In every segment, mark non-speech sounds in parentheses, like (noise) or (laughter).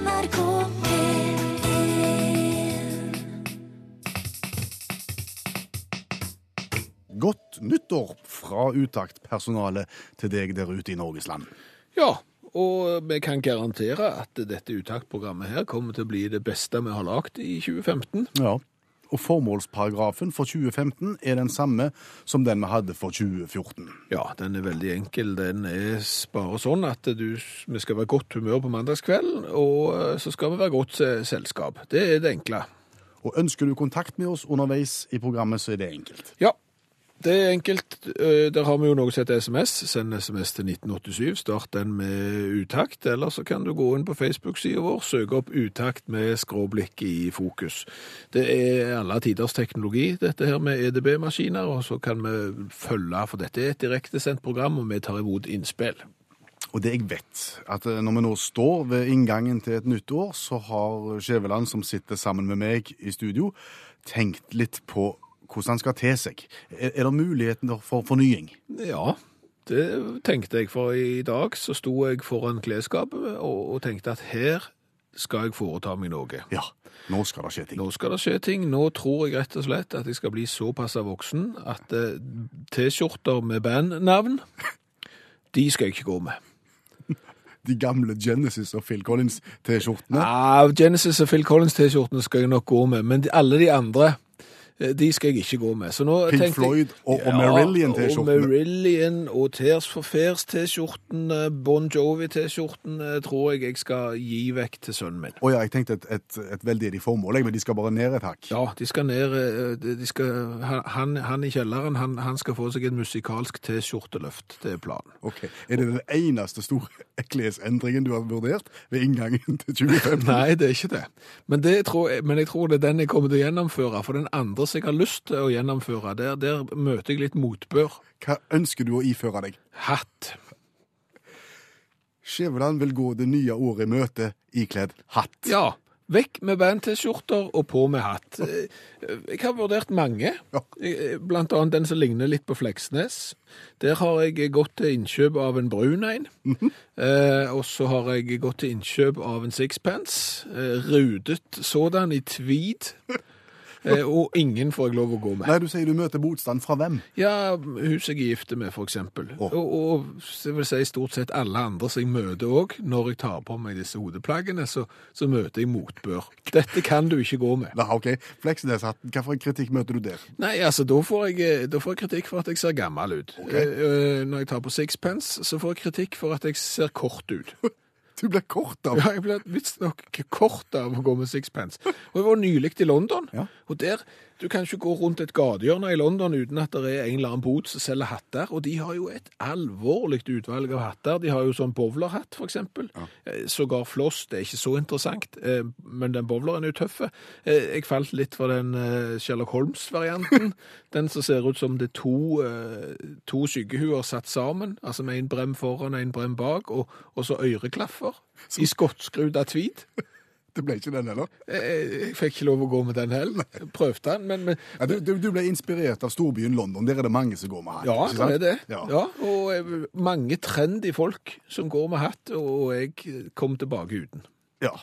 NRK P1 Godt nyttår fra Utakt-personalet til deg der ute i Norges land. Ja, og vi kan garantere at dette uttaktprogrammet her kommer til å bli det beste vi har lagd i 2015. Ja. Og formålsparagrafen for 2015 er den samme som den vi hadde for 2014. Ja, den er veldig enkel. Den er bare sånn at du, vi skal være godt humør på mandagskvelden, og eh, så skal vi være godt selskap. Det er det enkle. Og ønsker du kontakt med oss underveis i programmet, så er det enkelt. Ja, det er enkelt. Eh, Der har vi jo noe som heter SMS. Send SMS til 1987. Start den med utakt. Eller så kan du gå inn på Facebook-sida vår, søke opp utakt med skråblikk i fokus. Det er alle tiders teknologi, dette her med EDB-maskiner, og så kan vi følge, for dette er et direktesendt program, og vi tar imot innspill. Og det jeg vet, at eh, når vi nå står ved inngangen til et nytt år, så har Skjæveland, som sitter sammen med meg i studio, tenkt litt på hvordan han skal te seg. Er, er det muligheten for fornying? Ja, det tenkte jeg, for i dag så sto jeg foran klesskapet og, og tenkte at her skal jeg foreta meg noe. Ja, nå skal det skje ting. Nå skal det skje ting. Nå tror jeg rett og slett at jeg skal bli såpass voksen at eh, T-skjorter med bandnavn, (laughs) de skal jeg ikke gå med. (laughs) De gamle Genesis og Phil Collins-T-skjortene. Ja, Genesis og Phil Collins-T-skjortene skal jeg nok gå med, men alle de andre, de skal jeg ikke gå med. Pink jeg- Floyd og, og Marillion-T-skjortene. Ja, Og Marillion og Tears for Fairs-T-skjorten, Bon Jovi-T-skjorten eh, tror jeg jeg skal gi vekk til sønnen min. Å ja, jeg tenkte et, et, et veldig formål, men de skal bare ned et hakk. Ja, de skal ned eh, de skal, han, han i kjelleren, han, han skal få seg et musikalsk T-skjorteløft. Det er planen. Ok, Er det den eneste store klesendringen du har vurdert ved inngangen til 2015? (laughs) Nei, det er ikke det. Men, det tror jeg, men jeg tror det er den jeg kommer til å gjennomføre. For den andre som jeg har lyst til å gjennomføre, der, der møter jeg litt motbør. Hva ønsker du å iføre deg? Hatt. Skjæveland vil gå det nye året i møte ikledd hatt. Ja. Vekk med band-T-skjorter og på med hatt. Eh, Jeg har vurdert mange. Eh, blant annet den som ligner litt på Fleksnes. Der har jeg gått til innkjøp av en brun en. eh, og så har jeg gått til innkjøp av en sixpence. Eh, rudet sådan i tweed. (laughs) Eh, og ingen får jeg lov å gå med. Nei, du sier du møter motstand fra hvem? Ja, huset jeg er gift med, for eksempel. Og, og jeg vil si stort sett alle andre som jeg møter òg. Når jeg tar på meg disse hodeplaggene, så, så møter jeg motbør. Dette kan du ikke gå med. Nei, ok. Fleksnes-hatten, for kritikk møter du der? Nei, altså, da får, jeg, eh, da får jeg kritikk for at jeg ser gammel ut. Eh, eh, Når jeg tar på sixpence, så får jeg kritikk for at jeg ser kort ut. (laughs) Du blir kort av. Ja, jeg ble visstnok kort av å gå med sixpence. Og jeg var nylig i London, Ja. Og der Du kan ikke gå rundt et gatehjørne i London uten at det er en eller annen bod som selger hatter, og de har jo et alvorlig utvalg av hatter. De har jo sånn bowlerhatt, for eksempel. Eh, Sågar floss, det er ikke så interessant, eh, men den bowleren er jo tøffe. Eh, Jeg falt litt for den Sherlock Holmes-varianten. (laughs) den som ser ut som det er to, to skyggehuer satt sammen, altså med en brem foran og en brem bak, og, og så øreklaffer i skottskrudd av tweed. (laughs) Det ble ikke den heller. Eh, Jeg fikk ikke lov å gå med den heller. Prøvde den, men, men Ja, du, du, du ble inspirert av storbyen London. Der er det mange som går med hatt. ja, det er det. Ja. Ja, og eh, mange trendy folk som går med hatt, og jeg kom tilbake uten. ja.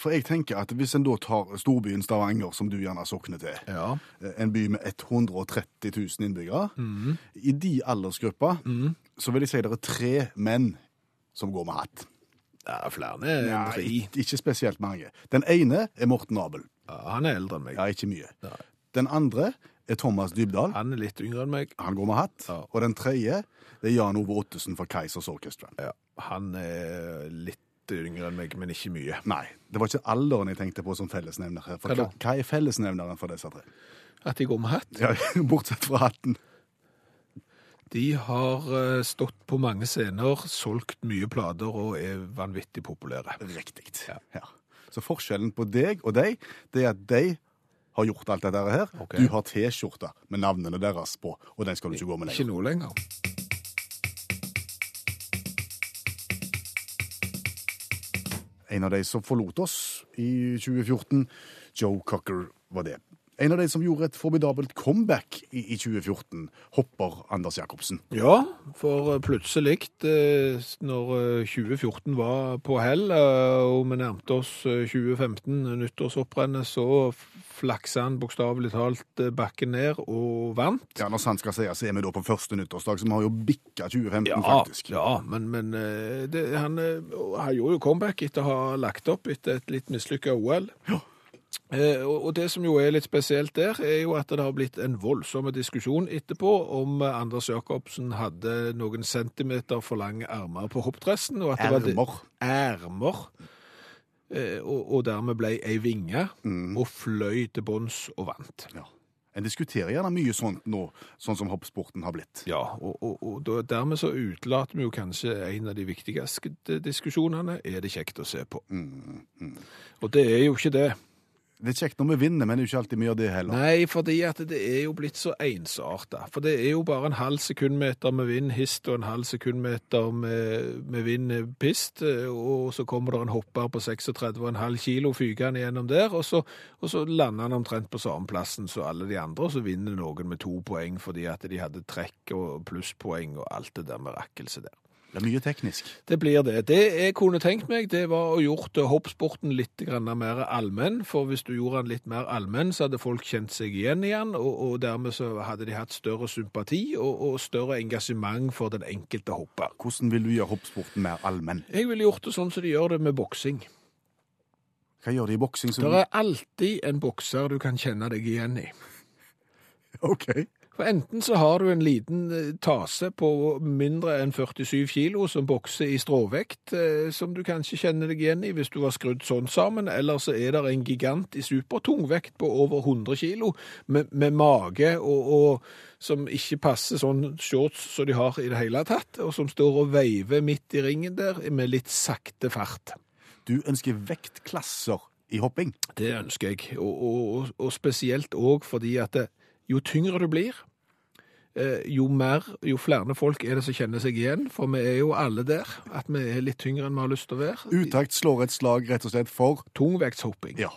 For jeg tenker at hvis en da tar storbyen Stavanger, som du gjerne sokner til, Ja. en by med 130 000 innbyggere, i de aldersgruppa, så vil jeg si det er tre menn som går med hatt. Ja, flere enn tre. ikke- spesielt mange. Den ene er Morten Abel. Ja, han er eldre enn meg. Ja, ikke mye. Nei. Den andre er Thomas Dybdahl. Han er litt yngre enn meg. Han går med hatt. Ja. Og den tredje det er Jan Ove Ottesen for Keisers Orchestra. Ja. Han er litt yngre enn meg, men ikke mye. Nei, det var ikke alderen jeg tenkte på som fellesnevner her. For hva, hva er fellesnevneren for disse tre? At de går med hatt. Ja, (laughs) bortsett fra hatten. De har eh, stått på mange scener, solgt mye plater og er vanvittig populære. Riktig. Ja. Ja. Så forskjellen på deg og deg, det er at de har gjort alt dette her. Okay. Du har T-skjorte med navnene deres på, og den skal du ikke gå med lenger. Ikke noe nå lenger. En av de som forlot oss i 2014, Joe Cocker var det. En av de som gjorde et formidabelt comeback i, i 2014, hopper Anders Jacobsen. Ja, for plutselig, eh, når eh, 2014 var på hell, eh, og vi nærmte oss eh, 2015, nyttårshopprennet, så flaksa han bokstavelig talt eh, bakken ned og vant. Ja, Når sant skal sies, så er vi da på første nyttårsdag, så vi har jo bikka 2015, Ja, faktisk. ja men, men eh, det, han, eh, han gjorde jo comeback etter å ha lagt opp etter et litt mislykka OL. Eh, og, og det som jo er litt spesielt der, er jo at det har blitt en voldsom diskusjon etterpå om eh, Anders Jacobsen hadde noen centimeter for lange ermer på hoppdressen. Og at det var Ermer. Ermer. Eh, og, og dermed ble ei vinge og fløy til bunns og vant. Ja. En diskuterer gjerne mye sånt nå, sånn som hoppsporten har blitt. Ja, og, og, og dermed så utelater vi jo kanskje en av de viktigste diskusjonene. Er det kjekt å se på? Og det er jo ikke det. Det er kjekt når vi vinner, men det er ikke alltid vi gjør det heller. Nei, fordi at det er jo blitt så ensarta. For det er jo bare en halv sekundmeter med vind hist og en halv sekundmeter med, med vind pist, og så kommer det en hopper på 36,5 kilo fygende gjennom der, og så, og så lander han omtrent på samme plassen som alle de andre, og så vinner noen med to poeng fordi at de hadde trekk og plusspoeng og alt det der med rakkelse der. Det er mye teknisk. Det blir det. Det jeg kunne tenkt meg, det var å gjort hoppsporten litt mer allmenn. For hvis du gjorde den litt mer allmenn, så hadde folk kjent seg igjen igjen, og, og dermed så hadde de hatt større sympati og, og større engasjement for den enkelte hopper. Hvordan vil du gjøre hoppsporten mer allmenn? Jeg ville gjort det sånn som de gjør det med boksing. Hva gjør de i boksing? som- Det er alltid en bokser du kan kjenne deg igjen i. (laughs) OK. For enten så har du en liten eh, tase på mindre enn 47 kilo som bokser i stråvekt, eh, som du kanskje kjenner deg igjen i hvis du har skrudd sånn sammen, eller så er det en gigant i supertungvekt på over 100 kilo med, med mage og, og som ikke passer sånn shorts som de har i det hele tatt, og som står og veiver midt i ringen der med litt sakte fart. Du ønsker vektklasser i hopping. Det ønsker jeg, og, og, og spesielt òg fordi at det, jo tyngre du blir, eh, jo mer, jo flere folk er det som kjenner seg igjen, for vi er jo alle der, at vi er litt tyngre enn vi har lyst til å være. Utakt slår et slag rett og slett for Tungvektshopping. Ja,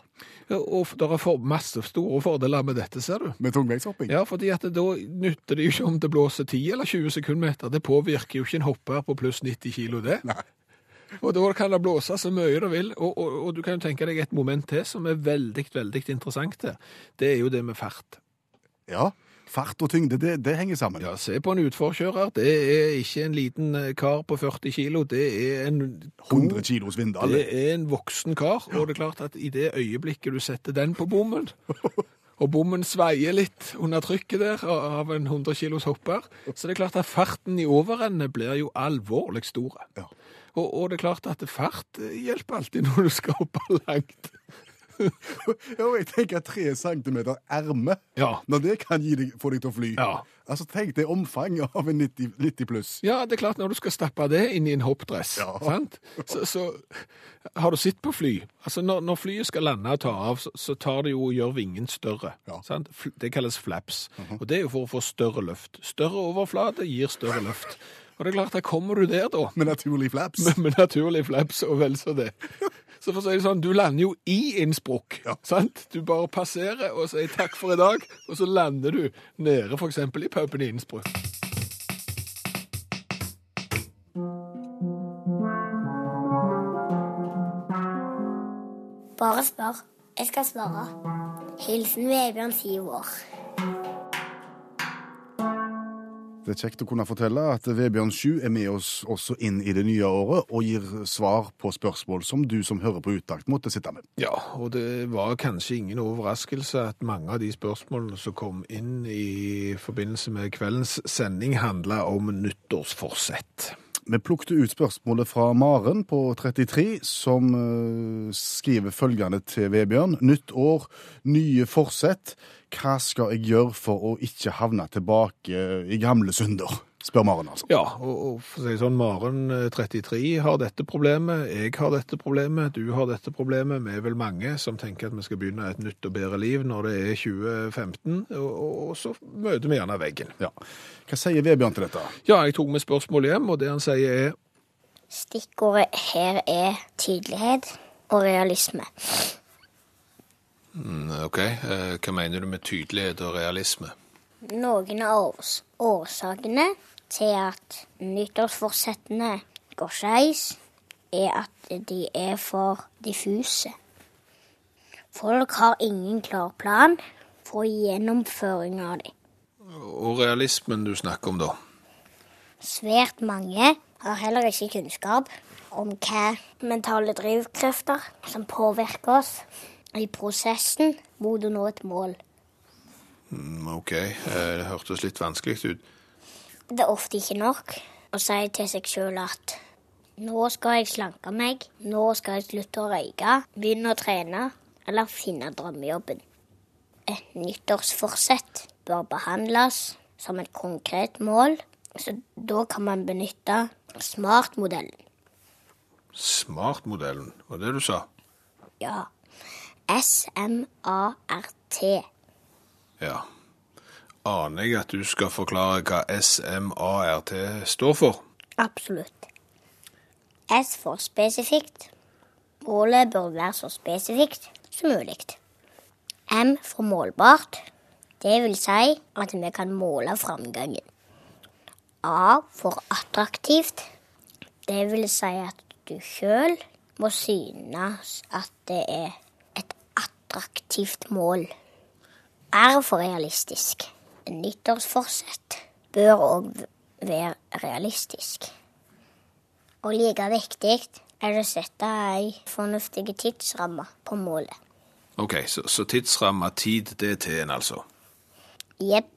Og det er for masse store fordeler med dette, ser du. med tungvektshopping. Ja, fordi at da nytter det jo ikke om det blåser 10 eller 20 sekundmeter. Det påvirker jo ikke en hopper på pluss 90 kilo, det. Nei. Og da kan det blåse så mye det vil. Og, og, og du kan jo tenke deg et moment til som er veldig, veldig interessant. Det er jo det med fart. Ja, fart og tyngde, det, det henger sammen. Ja, se på en utforkjører. Det er ikke en liten eh, kar på 40 kilo. Det er en 100 kilos vindal. Det er en voksen kar. Og det er klart at i det øyeblikket du setter den på bommen, (laughs) og bommen sveier litt under trykket der av en 100 kilos hopper, så det er klart at farten i overende blir jo alvorlig stor. Ja. Og, og det er klart at fart eh, hjelper alltid når du skal hoppe langt. (laughs) Ja, og jeg tenker tre centimeter erme, Ja. når det kan deg, få deg til å fly. Ja. Altså, tenk det omfanget av en 90, 90 pluss. Ja, det er klart når du skal stappe det inn i en hoppdress, Ja. sant? Så, så har du sett på fly. Altså når, når flyet skal lande og ta av, så, så tar det jo og gjør vingen større. Ja. Sant? Det kalles flaps. Og det er jo for å få større løft. Større overflate gir større løft. Og det er klart, da kommer du der da, Med naturlig flaps. med, (laughs) med naturlig flaps og vel så det. Så for å si det sånn, du lander jo i Innsbruck, Ja. sant? Du bare passerer og sier takk for i dag, og så lander du nede eksempel i puben i Innsbruck. Bare spør. Jeg skal svare. Hilsen Vebjørn, syv år. Det er kjekt å kunne fortelle at Vebjørn 7 er med oss også inn i det nye året og gir svar på spørsmål som du som hører på Utakt måtte sitte med. Ja, og det var kanskje ingen overraskelse at mange av de spørsmålene som kom inn i forbindelse med kveldens sending, handla om nyttårsforsett. Vi plukket ut spørsmålet fra Maren på 33, som eh, skriver følgende til Vebjørn. Nytt år, nye forsett. Hva skal jeg gjøre for å ikke havne tilbake i gamle synder? Spør Maren, altså. Ja, og, og for å si sånn, Maren eh, 33 har dette problemet, jeg har dette problemet, du har dette problemet. Vi er vel mange som tenker at vi skal begynne et nytt og bedre liv når det er 2015, og, og, og så møter vi gjerne veggen. Ja. Hva sier Vebjørn til dette? Ja, jeg tok med spørsmålet hjem, og det han sier er Stikkordet her er tydelighet og realisme. Mm, OK. Eh, Hva mener du med tydelighet og realisme? Noen av års årsakene til at nyttårsforsettene går skeis, er at de er for diffuse. Folk har ingen klar plan for gjennomføring av dem. Og realismen du snakker om, da? Svært mange har heller ikke kunnskap om hva mentale drivkrefter som påvirker oss i prosessen mot å nå et mål. Mm, OK. Eh, Det hørtes litt vanskelig ut. Det er ofte ikke nok å si til seg sjøl at nå skal jeg slanke meg, nå skal jeg slutte å røyke, begynne å trene eller finne drømmejobben. Et nyttårsforsett bør behandles som et konkret mål, så da kan man benytte SMART-modellen. Smartmodellen, var det du sa? Ja. S-M-A-R-T. Ja. Aner jeg at du skal forklare hva SMART står for? Absolutt. S for spesifikt. Målet bør være så spesifikt som mulig. M for målbart. Det vil si at vi kan måle framgangen. A for attraktivt. Det vil si at du sjøl må synes at det er et attraktivt mål. R for realistisk. Nyttårsforsett bør òg være realistisk. Og like viktig er det å sette ei fornuftig tidsramme på målet. OK, så, så tidsramme, tid, det er til en, altså. Jepp.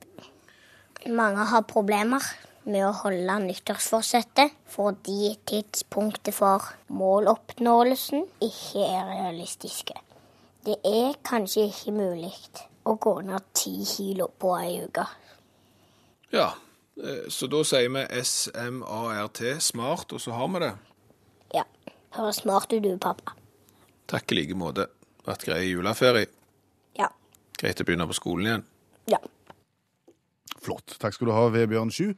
Mange har problemer med å holde nyttårsforsettet fordi tidspunktet for måloppnåelsen ikke er realistiske. Det er kanskje ikke mulig å gå ned ti kilo på ei uke. Ja, eh, så da sier vi SMART, smart, og så har vi det. Ja, høres smart ut du, pappa. Takk i like måte. Vært grei juleferie. Ja. Greit å begynne på skolen igjen. Ja. Flott. Takk skal du ha, Vebjørn Sju,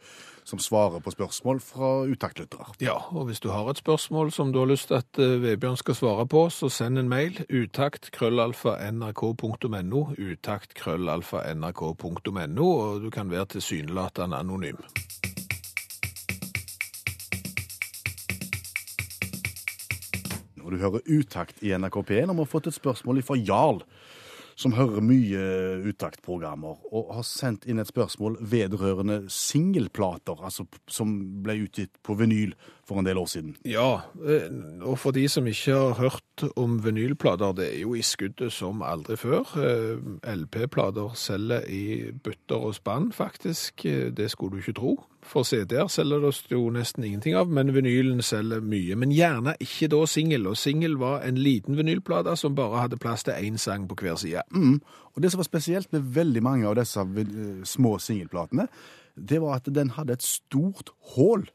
som svarer på spørsmål fra utaktlyttere. Ja, og hvis du har et spørsmål som du har lyst til at eh, Vebjørn skal svare på, så send en mail. utakt.krøllalfa.nrk.no, utakt.krøllalfa.nrk.no, nrk.no. Utakt krøllalfa nrk.no, og du kan være tilsynelatende anonym. Og du hører utakt i NRK P1, og vi har fått et spørsmål fra Jarl, som hører mye utaktprogrammer, og har sendt inn et spørsmål vedrørende singelplater, altså som ble utgitt på vinyl for en del år siden. Ja, eh, og for de som ikke har hørt om vinylplater, det er jo i skuddet som aldri før. Eh, LP-plater selger i butter og spann, faktisk. Eh, Det skulle du ikke tro. For CD-er selger det jo nesten ingenting av, men vinylen selger mye. Men gjerne ikke da singel, og singel var en liten vinylplate som bare hadde plass til én sang på hver side. Mm. Og det som var spesielt med veldig mange av disse små singelplatene, det var at den hadde et stort hull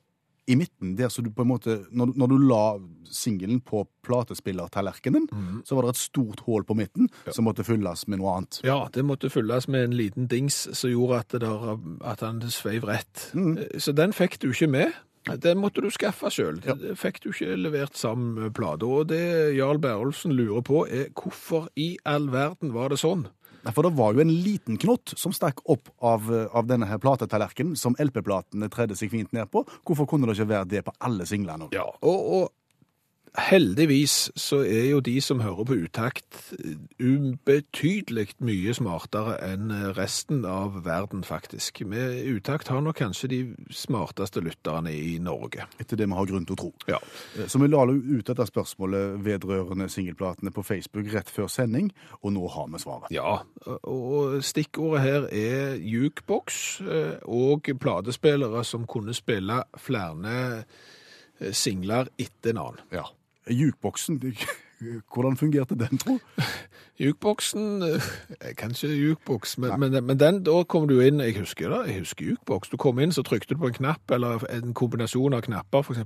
i midten, der så du på en måte Når, når du la singelen på platespillertallerkenen, så var det et stort hull på midten som måtte fylles med noe annet. Ja, det måtte fylles med en liten dings som gjorde at, det der, at han sveiv rett. Mm. Så den fikk du ikke med. Den måtte du skaffe sjøl. Det fikk du ikke levert sammen med plata. Og det Jarl Berolfsen lurer på, er hvorfor i all verden var det sånn? Nei, For det var jo en liten knott som stakk opp av, av denne her platetallerkenen, som LP-platene tredde seg fint ned på. Hvorfor kunne det ikke være det på alle singlene? Ja, og, og heldigvis så er jo de som hører på utakt ubetydelig mye smartere enn resten av verden, faktisk. Med utakt har nok kanskje de smarteste lytterne i Norge. Etter det vi har grunn til å tro. Ja. Eh, Så vi la ut dette spørsmålet vedrørende singelplatene på Facebook rett før sending, og nå har vi svaret. Ja, og stikkordet her er jukebox eh, og platespillere som kunne spille flere eh, singler etter en annen. Ja. Jukeboksen, hvordan fungerte den, tro? Jukeboksen eh, Kanskje jukeboks, men, men, men den, da kommer du inn Jeg husker det, jeg husker jukeboks. Du kom inn, så trykte du på en knapp, eller en kombinasjon av knapper, f.eks.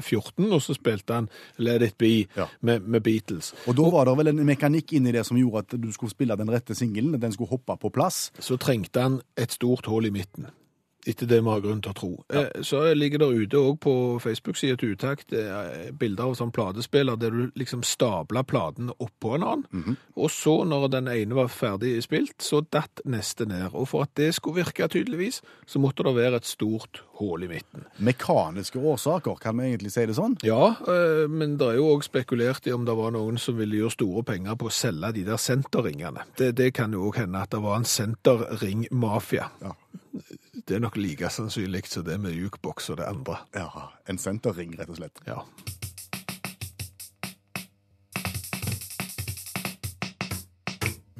F14, og så spilte han Let It Be Ja. med, med Beatles. Og da var det vel en mekanikk inni det som gjorde at du skulle spille den rette singelen, den skulle hoppe på plass. Så trengte han et stort hull i midten. Etter det vi har grunn til å tro. Eh, Så ligger det ute òg på Facebook-sida til Utakt eh, bilder av sånn platespiller der du liksom stabla platene oppå en annen. Og så, når den ene var ferdig spilt, så datt neste ned. Og for at det skulle virke tydeligvis, så måtte det være et stort hull i midten. Mekaniske årsaker, kan vi egentlig si det sånn? Ja, eh, men det er jo òg spekulert i om det var noen som ville gjøre store penger på å selge de der senterringene. Det, det kan jo òg hende at det var en senterringmafia. Ja. Det er nok like sannsynlig som det med jukeboks og det andre. Ja, en senterring, rett og slett. Ja.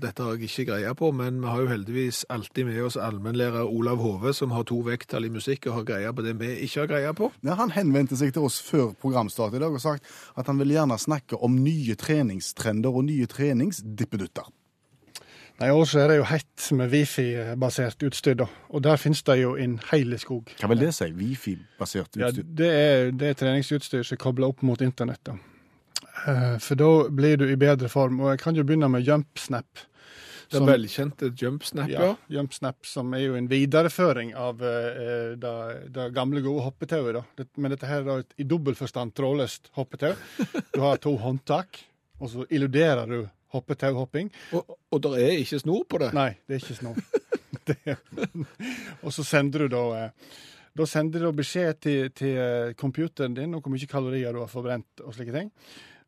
Dette har jeg ikke greie på, men vi har jo heldigvis alltid med oss allmennlærer Olav Hove, som har to vekttall i musikk og har greie på det vi ikke har greie på. Ja, han henvendte seg til oss før programstart i dag og sagt at han vil gjerne snakke om nye treningstrender og nye treningsdippedutter. Nei, I år så er det jo hett med wifi-basert utstyr, da. Og der finnes det jo en hel skog. Hva vil det si? Wifi-basert Ja, utstyr? det, er, det er treningsutstyr som er kobla opp mot internett. da. Eh, For da blir du i bedre form. Og jeg kan jo begynne med JumpSnap. Det som- velkjente jumpsnap, ja. Ja, JumpSnap, som er jo en videreføring av uh, det, det gamle, gode hoppetauet. da. Men dette her er et, i dobbel forstand trådløst hoppetau. Du har to håndtak, og så illuderer du hoppetauhopping. Og, og det er ikke snor på det. Nei, det er ikke snor. (laughs) (laughs) Og så sender du da eh, Da sender du beskjed til, til eh, computeren din om hvor mye kalorier du har forbrent og slike ting.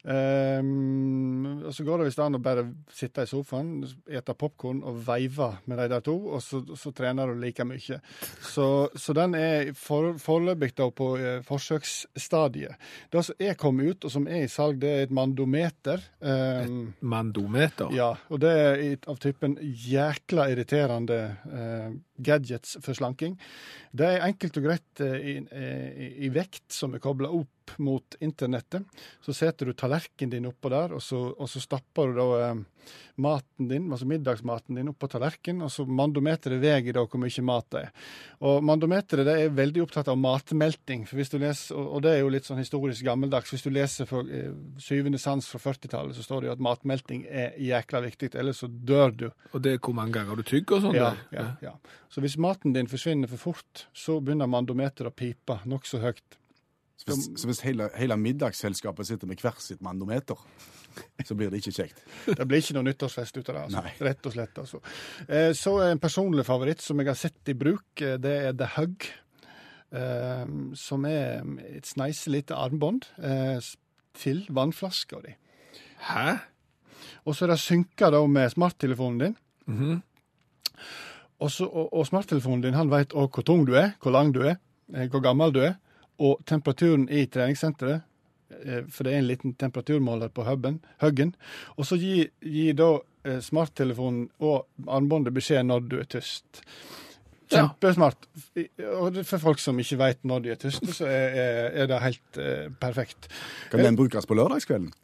Ehm, og så går det visst an å bare sitte i sofaen, ete popkorn og veive med de der to, og så, så trener du like mye. Så, så den er for, foreløpig på eh, forsøksstadiet. Det som er kommet ut, og som er i salg, det er et mandometer. et Mandometer. ja, og det er av typen jækla irriterende eh, gadgets for slanking. Det er enkelt og greit eh, i, i, i vekt som er kobla opp mot internettet. Så setter du tallerkenen din oppå der, og så, og så stapper du da eh, maten din, altså middagsmaten din opp på tallerkenen, og så mandometeret veier da hvor mye mat det er. Og mandometeret det er veldig opptatt av matmelting, for hvis du leser, og det er jo litt sånn historisk gammeldags, hvis du leser for eh, syvende sans fra 40-tallet, så står det jo at matmelting er jækla viktig, ellers så dør du. Og det er hvor mange ganger du tygger og sånn. Ja, ja, ja. Så hvis maten din forsvinner for fort, så begynner mandometeret å pipe nokså høyt. Så hvis, så hvis hele, hele middagsselskapet sitter med hver sitt mandometer, så blir det ikke kjekt. Det blir ikke noe nyttårsfest ut av det. altså. Nei. Rett og slett. altså. Eh, Så en personlig favoritt som jeg har sett i bruk, eh, det er The Hug. eh, Som er et sneise lite armbånd eh, til vannflaska di. Hæ? Og så er det synka da med smarttelefonen din. Mhm. Og, så, og, og smarttelefonen din han vet òg hvor tung du er, hvor lang du er, hvor gammel du er, og temperaturen i treningssenteret. Eh, For det er en liten temperaturmåler på huggen. Og så gir, gi da eh, smarttelefonen og armbåndet beskjed når du er tyst. Kjempesmart. Og for folk som ikke vet når de er tyste, så er, er, det helt eh, perfekt. Kan den brukes på lørdagskvelden? (laughs)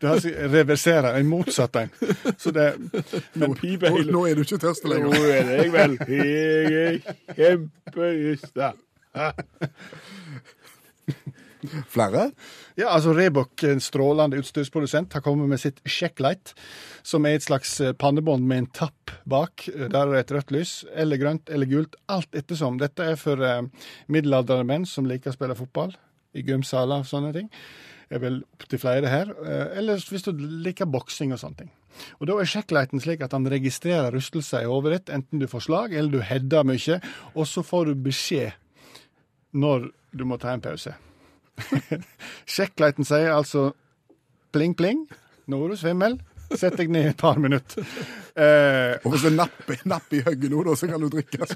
Du har reverserer en motsatt en. Så det Nå, nå er du ikke tørst lenger. Nå er det jeg vel. Jeg er kjempeysta. (laughs) (laughs) Flere? Ja, altså Rebok, en strålende utstyrsprodusent, har kommet med sitt Checklight, som er et slags eh, pannebånd med en tapp bak. Eh, Der er det et rødt lys, eller grønt eller gult, alt ettersom. Dette er for eh, middelaldrende menn som liker å spille fotball, i gymsaler og sånne ting. Jeg er vel opptil flere her. Eh, Eller hvis du liker boksing og sånne ting. Og Da er checklighten slik at han registrerer rystelser i hodet ditt, enten du får slag eller du header mye, og så får du beskjed når du må ta en pause. (laughs) Checklighten sier altså pling, pling, nå er du svimmel, sett deg ned et par minutter. Eh, Og hvis du napper napp i høgget nå, da, så kan du drikke. (laughs)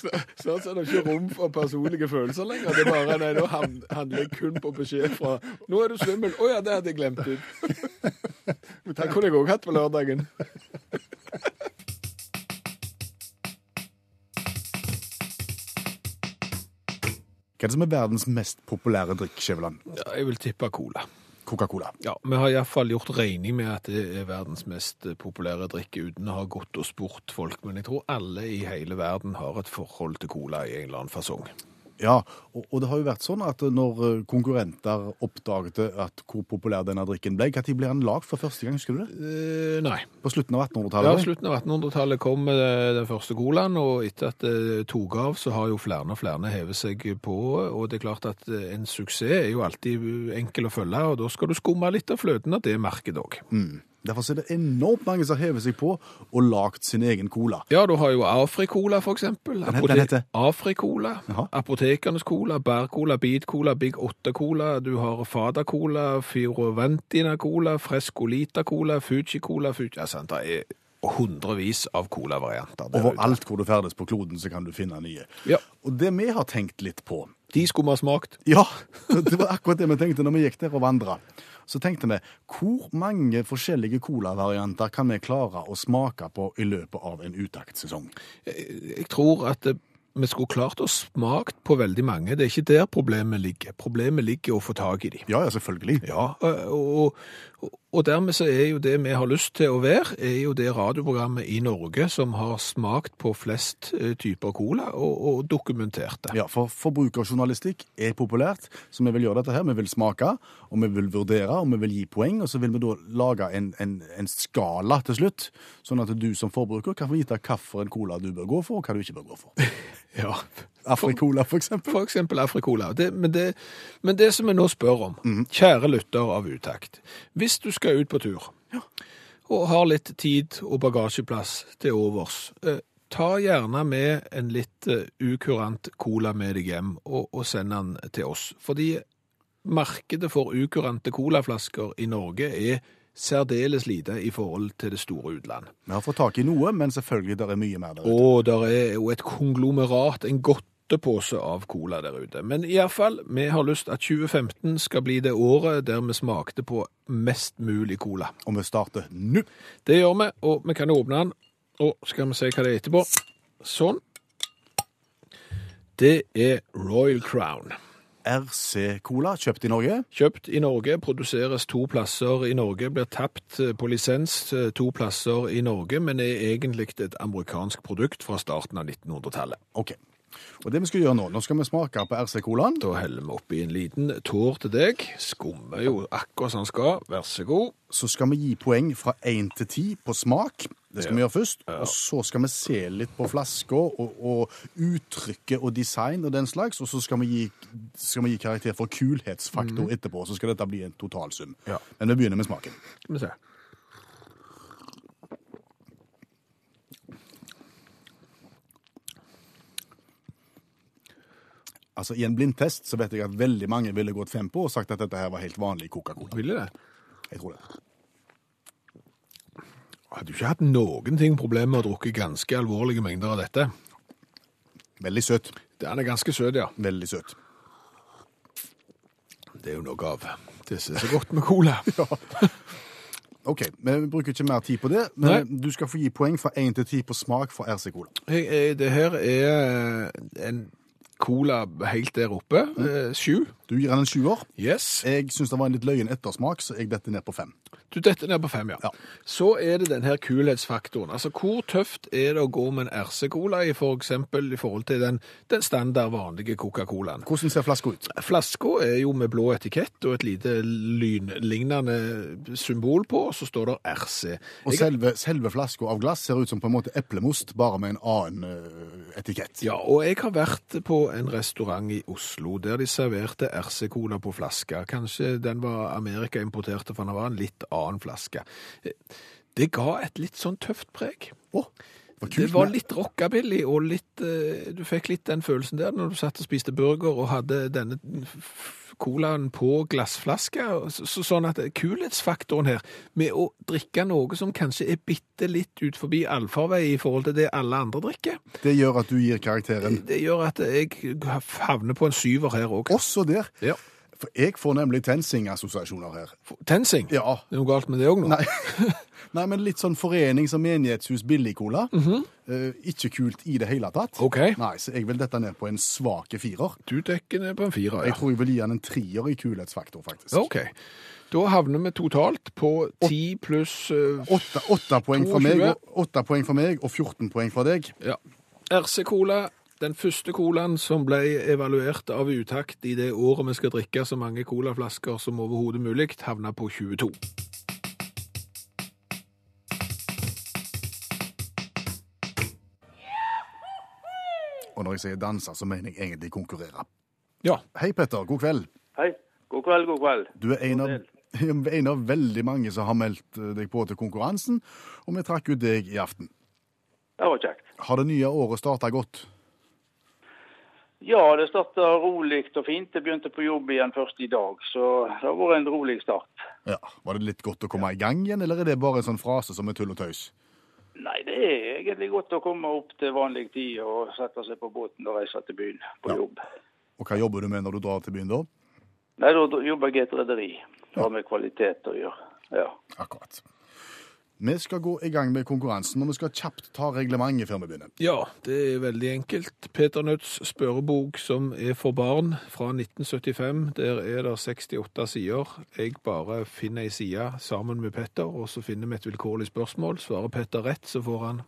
Snart så er det ikke rom for personlige følelser lenger. Det er bare nei, nå handler jeg kun på beskjed fra Nå er du svimmel. Å ja, det hadde jeg glemt ut. (laughs) Det kunne jeg òg hatt på lørdagen. Hva er det som er verdens mest populære drikk, Skjæveland? Ja, jeg vil tippe cola. Coca-Cola. Ja, Vi har iallfall gjort regning med at det er verdens mest eh, populære drikke, uten å ha gått og spurt folk. Men jeg tror alle i hele verden har et forhold til cola i en eller annen fasong. Ja, og, og det har jo vært sånn at når eh, konkurrenter oppdaget at hvor populær denne drikken ble, når ble den lagd for første gang, husker du det? Eh, nei. På slutten av 1800-tallet? Ja, slutten av 1800-tallet kom eh, den første colaen, og etter at det tok av, så har jo flere og flere hevet seg på, og det er klart at eh, en suksess er jo alltid enkel å følge, og da skal du skumme litt av fløten av det merket òg. Mm. Derfor er det enormt mange som hever seg på og lagd sin egen cola. Ja, du har jo Afrikola, for eksempel. Den den heter? Afrikola. Apotekernes cola, bærcola, bitcola, Big 8-cola. Du har Fada-cola, Fioroventina-cola, Frescolita-cola, Fuji-cola Fuji... Ja, sant, det er hundrevis av cola-varianter. Overalt hvor du ferdes på kloden, så kan du finne nye. Ja, Og det vi har tenkt litt på de skulle vi ha smakt. Ja, (laughs) det var akkurat det vi tenkte når vi gikk der og vandra. Så tenkte vi hvor mange forskjellige colavarianter kan vi klare å smake på i løpet av en utaktsesong? Jeg tror at eh, vi skulle klart å smakt på veldig mange. Det er ikke der problemet ligger. Problemet ligger i å få tak i dem. Ja, ja, selvfølgelig. Ja, og, og, og dermed så er jo det vi har lyst til å være, er jo det radioprogrammet i Norge som har smakt på flest eh, typer cola og, og dokumentert det. Ja, for Forbrukerjournalistikk er populært, så vi vil gjøre dette her. Vi vil smake, og vi vil vurdere, og vi vil gi poeng. Og så vil vi da lage en, en, en skala til slutt, sånn at du som forbruker kan få vite hvilken cola du bør gå for, og hva du ikke bør gå for. (laughs) Ja, Afrikola, for eksempel. for eksempel Afrikola. Det, men, det, men det som vi nå spør om, kjære lytter av utakt, hvis du skal ut på tur, og har litt tid og bagasjeplass til overs, eh, ta gjerne med en litt eh, ukurant cola med deg hjem, og, og send den til oss. Fordi markedet for ukurante colaflasker i Norge er særdeles lite i forhold til det store utland. Vi har fått tak i noe, men selvfølgelig der er mye mer der ute. Og der er jo et konglomerat, en godtepose av cola der ute. Men iallfall, vi har lyst at 2015 skal bli det året der vi smakte på mest mulig cola. Og vi starter nå. Det gjør vi, og vi kan åpne den. Og skal vi se hva det er etterpå. Sånn. Det er Royal Crown. RC-cola, kjøpt i Norge. Kjøpt i Norge, produseres to plasser i Norge, blir tapt eh, på lisens eh, to plasser i Norge, men er egentlig et amerikansk produkt fra starten av 1900-tallet. Ok. Og det vi skal gjøre nå, nå skal vi smake på RC-colaen. Da heller vi oppi en liten tår til deg. Skummer jo akkurat som den skal. Vær så god. Så skal vi gi poeng fra 1 til 10 på smak. Det skal Ja. vi gjøre først. Og så skal vi se litt på flasker og, og uttrykket og design og den slags. Og så skal vi gi, skal vi gi karakter for kulhetsfaktor etterpå. Så skal dette bli en totalsum. Ja. Men vi begynner med smaken. Skal vi se. Altså, I en blindtest så vet jeg at veldig mange ville gått fem på og sagt at dette her var helt vanlig Coca-Cola. Ville det? Jeg tror det. Hadde du ikke hatt noen ting problemer med å drukke ganske alvorlige mengder av dette? Veldig søt. Den er ganske søt, ja. Veldig søt. Det er jo noe av det som er så godt med cola. (laughs) OK, vi bruker ikke mer tid på det, men Nei. du skal få gi poeng fra 1 til 10 på smak for RC-cola. Jeg, eh, det her er en cola helt der oppe. Eh, Sju. Du gir den en sjuer. Yes. Jeg syns det var en litt løyen ettersmak, så jeg detter ned på fem. Du detter ned på fem, ja. Ja. Så er det den her kulhetsfaktoren. Altså, hvor tøft er det å gå med en RC-cola i for eksempel i forhold til den, den standard vanlige Coca-Colaen? Hvordan ser flaska ut? Flaska er jo med blå etikett og et lite lynlignende symbol på, og så står det RC. Og selve, selve flaska av glass ser ut som på en måte eplemost, bare med en annen eh, etikett. Ja, og jeg har vært på en restaurant i Oslo der de serverte RC-cola på flaske. Kanskje den var Amerika-importerte, for den var en litt annen flaske. Det ga et litt sånn tøft preg. Oh, det var Det var litt rockabilly, og litt eh, Du fikk litt den følelsen der når du satt og spiste burger og hadde denne colaen på glassflaske. Så, så, sånn at kulhetsfaktoren her, med å drikke noe som kanskje er bitte litt ut forbi allfarvei i forhold til det alle andre drikker, Det gjør at du gir karakteren det gjør at jeg havner på en syver her òg. også der. Ja. For jeg får nemlig TenSing-assosiasjoner her. Tensing. Ja. Det er noe galt med det òg nå. Nei. (laughs) Nei, men litt sånn forenings- og menighetshus billig-cola. Eh, ikke kult i det hele tatt. OK. Nei, så jeg vil dette ned på en svake firer. Du dekker ned på en firer, ja. Jeg tror jeg vil gi han en trier i kulhetsfaktor, faktisk. OK. Da havner vi totalt på 10 pluss eh, Åtte, poeng fra meg, og, åtte poeng fra meg og 14 poeng fra deg. Ja. RC Cola Den første colaen som ble evaluert av utakt i det året vi skal drikke så mange colaflasker som overhodet mulig, havna på 22. Og når jeg sier danse, så mener jeg egentlig konkurrere. Ja, Hei, Petter. God kveld. Hei. God kveld, god kveld. Du er en av, (laughs) en av veldig mange som har meldt eh, deg på til konkurransen, og vi trakk ut deg i aften. Det var kjekt. Har det nye året starta godt? Ja, det starta rolig og fint. Jeg begynte på jobb igjen først i dag, så det har vært en rolig start. Ja. Var det litt godt å komme i gang igjen, eller er det bare en sånn frase som er tull og tøys? Nei, det er egentlig godt å komme opp til vanlig tid og sette seg på båten og reise til byen på Ja. jobb. Og hva jobber du med når du drar til byen da? Nei, da jobber jeg i et rederi. Det har med kvalitet å gjøre. Ja. Akkurat. Vi skal gå i gang med konkurransen, og vi skal kjapt ta reglementet før vi begynner. Ja, det er veldig enkelt. Peter Nødts spørrebok som er for barn fra 1975. Der er det 68 sider. Jeg bare finner ei side sammen med Petter, og så finner vi et vilkårlig spørsmål. Svarer Petter rett, så får han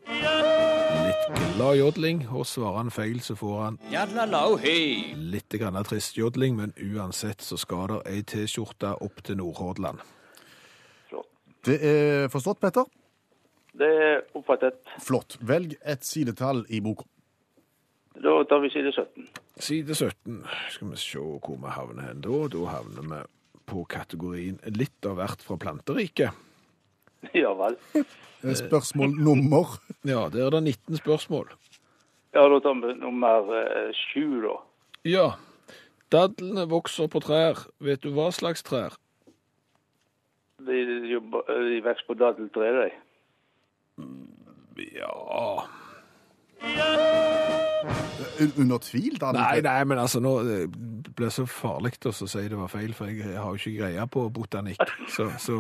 litt glad jodling, og svarer han feil, så får han litt grann trist jodling, men uansett så skal det ei T-skjorte opp til Nordhordland. Det er forstått, Petter? Det er oppfattet. Flott. Velg et sidetall i boka. Da tar vi side 17. Side 17. Skal vi se hvor vi havner hen da. Da havner vi på kategorien litt av hvert fra planteriket. (laughs) Ja vel. Eh, Spørsmål nummer (laughs) Ja, der er det 19 spørsmål. Ja, da tar vi nummer eh, sju, da. Ja. Dadlene vokser på trær. Vet du hva slags trær? De, jobber, de vokser på daddeltre, de. Ja Under tvil, da? Nei, nei, men altså nå Det ble så farlig å si det var feil, for jeg har jo ikke greie på botanikk. Så, så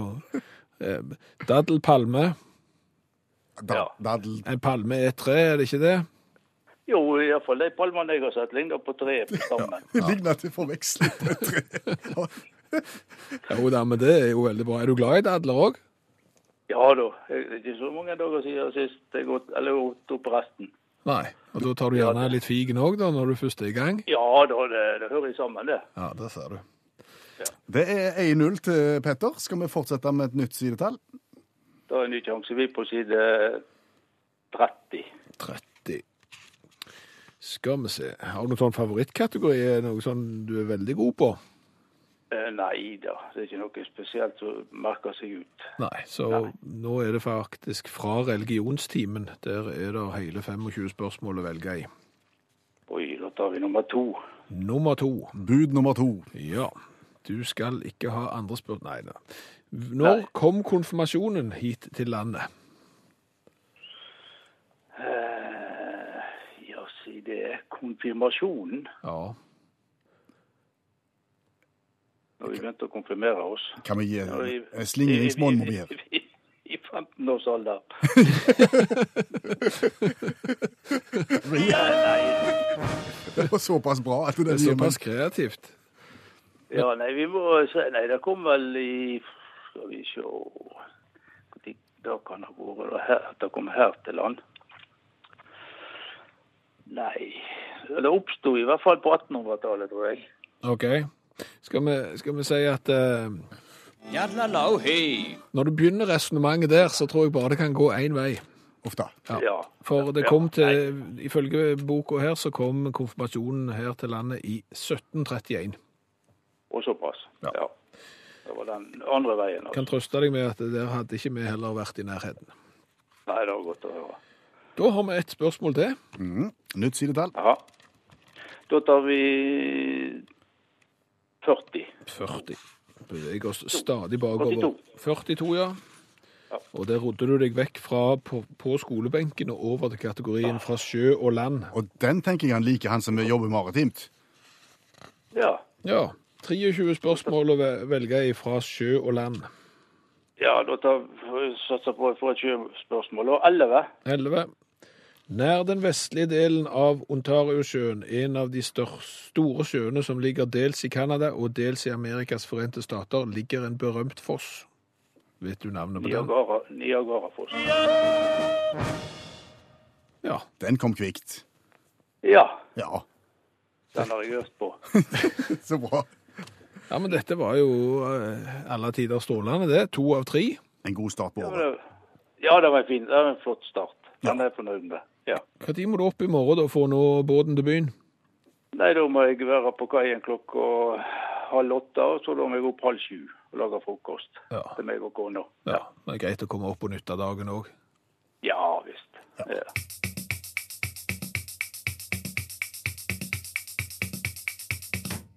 eh, Daddelpalme. Da, Ja. Daddel. En palme er et tre, er det ikke det? Jo, iallfall de palmene jeg har sett, ligner på treet på stammen. Ja, (laughs) ligner til forveksling på et tre. (laughs) (laughs) Jo da, men det er jo veldig bra. Er du glad i dadler òg? Ja da. Det er ikke så mange dager siden sist jeg gått, eller gått opp resten. Nei. Og da tar du gjerne litt figen òg, da, når du først er i gang? Ja da, det, det hører sammen, det. Ja, det ser du. Det er 1-0 til Petter. Skal vi fortsette med et nytt sidetall? Da er en ny sjanse. Vi er på side 30. 30. Skal vi se. Har du noen sånn favorittkategori? Noe sånn du er veldig god på? Eh, nei da, det er ikke noe spesielt som merker seg ut. Nei, så nå er det faktisk fra religionstimen. Der er det hele 25 spørsmål å velge i. Oi, da tar vi nummer to. Nummer to. Bud nummer to. Ja, du skal ikke ha andre spørsmål Nei, da. Når kom konfirmasjonen hit til landet? Eh, ja, si det er konfirmasjonen. Ja. Når vi begynte å konfirmere oss. Kan vi gi Ja, i- en slingringsmål må vi gjøre? (laughs) I, i 15 års alder. nei, nei. Det var såpass bra at det, Det er såpass kreativt. Ja, nei, vi må se Nei, det kom vel i Skal vi se Når det kan ha vært da, her, at det kom her til land. Nei Det oppsto i hvert fall på 1800-tallet, tror jeg. OK. Skal vi, skal vi si at eh, Når du begynner resonnementet der, så tror jeg bare det kan gå én vei. Uff da. Ja. For det kom til, ifølge boka her, så kom konfirmasjonen her til landet i 1731. Og såpass. Ja. Ja. Det var den andre veien. Kan Altså. trøste deg med at der hadde ikke vi heller vært i nærheten. Nei, det var godt å høre. Da har vi et spørsmål til. Mm. Nytt sidetall. Ja. Da tar vi 40. 40. Beveger oss stadig bakover. 42. 42, ja. Ja. Og der rodde du deg vekk fra på, på skolebenken og over til kategorien fra sjø og land. Og den tenker jeg han liker, han som jobber maritimt. Ja. Ja. 23 spørsmål å velge i fra sjø og land. ja, da satser jeg på å få et sjøspørsmål. Og 11. 11. Nær den vestlige delen av Ontariosjøen, en av de store sjøene som ligger dels i Canada og dels i Amerikas forente stater, ligger en berømt foss. Vet du navnet på den? Niagara, Niagarafoss. Ja. Den kom kvikt. Ja, Ja, den har jeg øst på. (laughs) så bra. Ja, men dette var jo eh, alle tider strålende, det. To av tre. En god start på Ja, det året. ja, det var en fin, det var en flott start. Den er jeg fornøyd med. Ja. Når må du opp i morgen da for å nå båten til byen? Nei, da må jeg være på kaien klokka halv åtte, og så da må jeg opp halv sju og lage frokost Ja. til meg og kona. Ja, Det er greit å komme opp på dagen òg. Ja visst. Ja.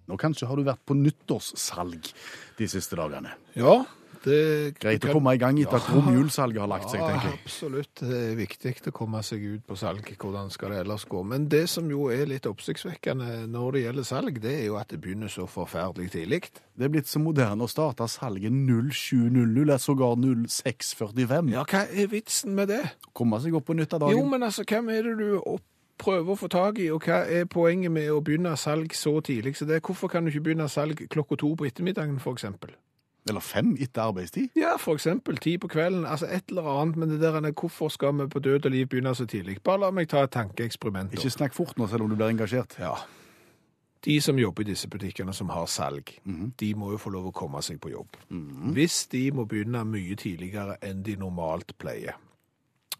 Nå kanskje har du vært på nyttårssalg de siste dagene. Ja, det Greit å komme i gang etter at Ja. romjulssalget har lagt seg, Ja, tenker jeg. absolutt. Det er viktig å komme seg ut på salg. Hvordan skal det ellers gå? Men det som jo er litt oppsiktsvekkende når det gjelder salg, det er jo at det begynner så forferdelig tidlig. Det er blitt så moderne å starte salget 07.00, eller sågar 06.45. Ja, hva er vitsen med det? Komme seg opp på nytt av dagen. Jo, men altså, hvem er det du opp prøver å få tak i, og hva er poenget med å begynne salg så tidlig? Så det, hvorfor kan du ikke begynne salg klokka to på ettermiddagen, eksempel? Eller fem etter arbeidstid. Ja, for eksempel ti på kvelden, altså et eller annet, men det der er hvorfor skal vi på død og liv begynne så tidlig? Bare la meg ta et tankeeksperiment. Ikke snakk fort nå, selv om du blir engasjert. Ja. De som jobber i disse butikkene som har salg, Mhm. de må jo få lov å komme seg på jobb. Hvis de må begynne mye tidligere enn de normalt pleier,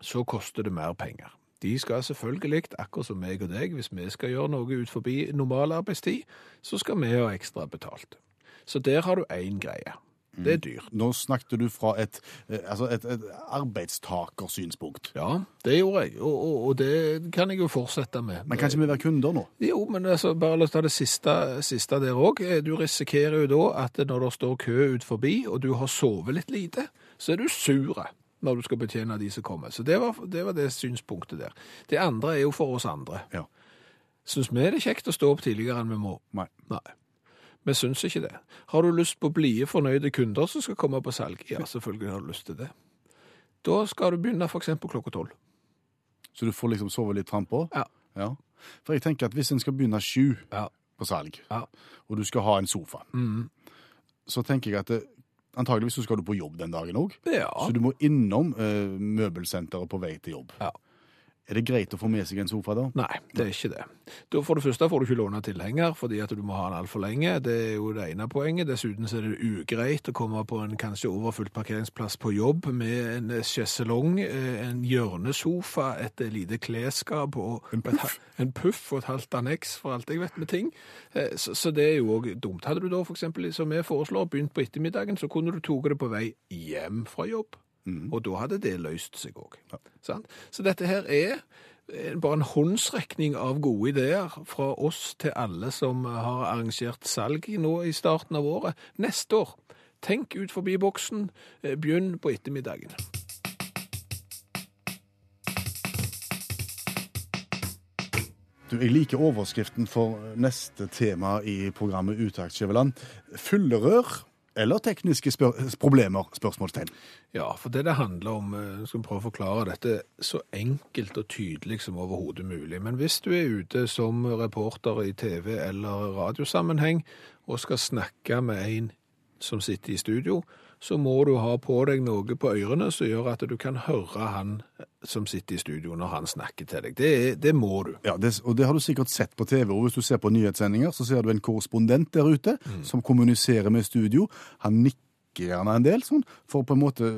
så koster det mer penger. De skal selvfølgelig, akkurat som meg og deg, hvis vi skal gjøre noe ut forbi normal arbeidstid, så skal vi ha ekstra betalt. Så der har du én greie. Det er dyrt. Nå snakket du fra et, eh, altså et, et arbeidstakersynspunkt. Ja, det gjorde jeg, og, og, og det kan jeg jo fortsette med. Men kan ikke vi være kunder nå? Jo, men altså, bare la oss ta det siste, siste der òg. Du risikerer jo da at når det står kø ut forbi, og du har sovet litt lite, så er du sur når du skal betjene de som kommer. Så det var, det var det synspunktet der. Det andre er jo for oss andre. Ja. Syns vi det er kjekt å stå opp tidligere enn vi må? Nei. Nei. Vi syns ikke det. Har du lyst på blide, fornøyde kunder som skal komme på salg? Ja, selvfølgelig har du lyst til det. Da skal du begynne f.eks. klokka tolv. Så du får liksom sove litt frampå? Ja. ja. For jeg tenker at hvis en skal begynne sju Ja. på salg, Ja. og du skal ha en sofa, Mm. så tenker jeg at det, antageligvis så skal du på jobb den dagen òg. Ja. Så du må innom eh, møbelsenteret på vei til jobb. Ja. Er det greit å få med seg en sofa da? Nei, det er ikke det. Da For det første får du ikke låne tilhenger, fordi at du må ha den altfor lenge. Det er jo det ene poenget. Dessuten så er det ugreit å komme på en kanskje overfylt parkeringsplass på jobb med en sjeselong, eh, en hjørnesofa, et lite klesskap og En puff. en puff og et halvt anneks, for alt jeg vet med ting. Eh, Så, så det er jo òg dumt. Hadde du da eksempel, som vi foreslår, begynt på ettermiddagen, så kunne du tatt det på vei hjem fra jobb. Og da hadde det løst seg òg. Så dette her er eh, bare en håndsrekning av gode ideer fra oss til alle som har arrangert salg nå i starten av året. Neste år, tenk ut forbi boksen, eh, begynn på ettermiddagen. Du, jeg liker overskriften for neste tema i programmet Utakt Skjæveland. Fyllerør eller tekniske spør problemer? Spørsmålstegn. Ja, for det det handler om, eh, jeg skal prøve å forklare dette så enkelt og tydelig som overhodet mulig. Men hvis du er ute som reporter i TV- eller radiosammenheng og skal snakke med en som sitter i studio, så må du ha på deg noe på ørene som gjør at du kan høre han som sitter i studio når han snakker til deg. Det, det må du. Ja, det, og det har du sikkert sett på TV. og Hvis du ser på nyhetssendinger, så ser du en korrespondent der ute som kommuniserer med studio. Han nikker gjerne en del, sånn, for på en måte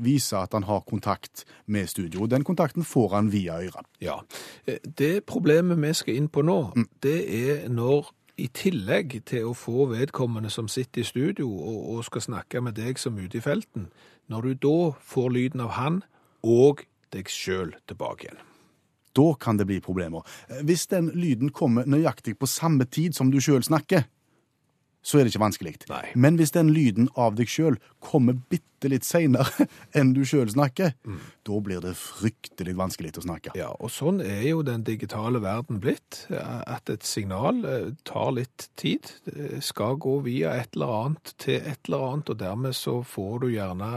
vise at han har kontakt med studio. Og den kontakten får han via øret. Ja. Eh, Det problemet vi skal inn på nå, det er når i tillegg til å få vedkommende som sitter i studio og, og skal snakke med deg som ute i felten, når du da får lyden av han og deg sjøl tilbake igjen. Da kan det bli problemer. Eh, Hvis den lyden kommer nøyaktig på samme tid som du sjøl snakker, så er det ikke vanskelig. Nei. Men hvis den lyden av deg sjøl kommer bitte litt seinere (laughs) enn du sjøl snakker, da blir det fryktelig vanskelig å snakke. Ja, og sånn er jo den digitale verden blitt, eh, at et signal eh, tar litt tid. Det skal gå via et eller annet til et eller annet, og dermed så får du gjerne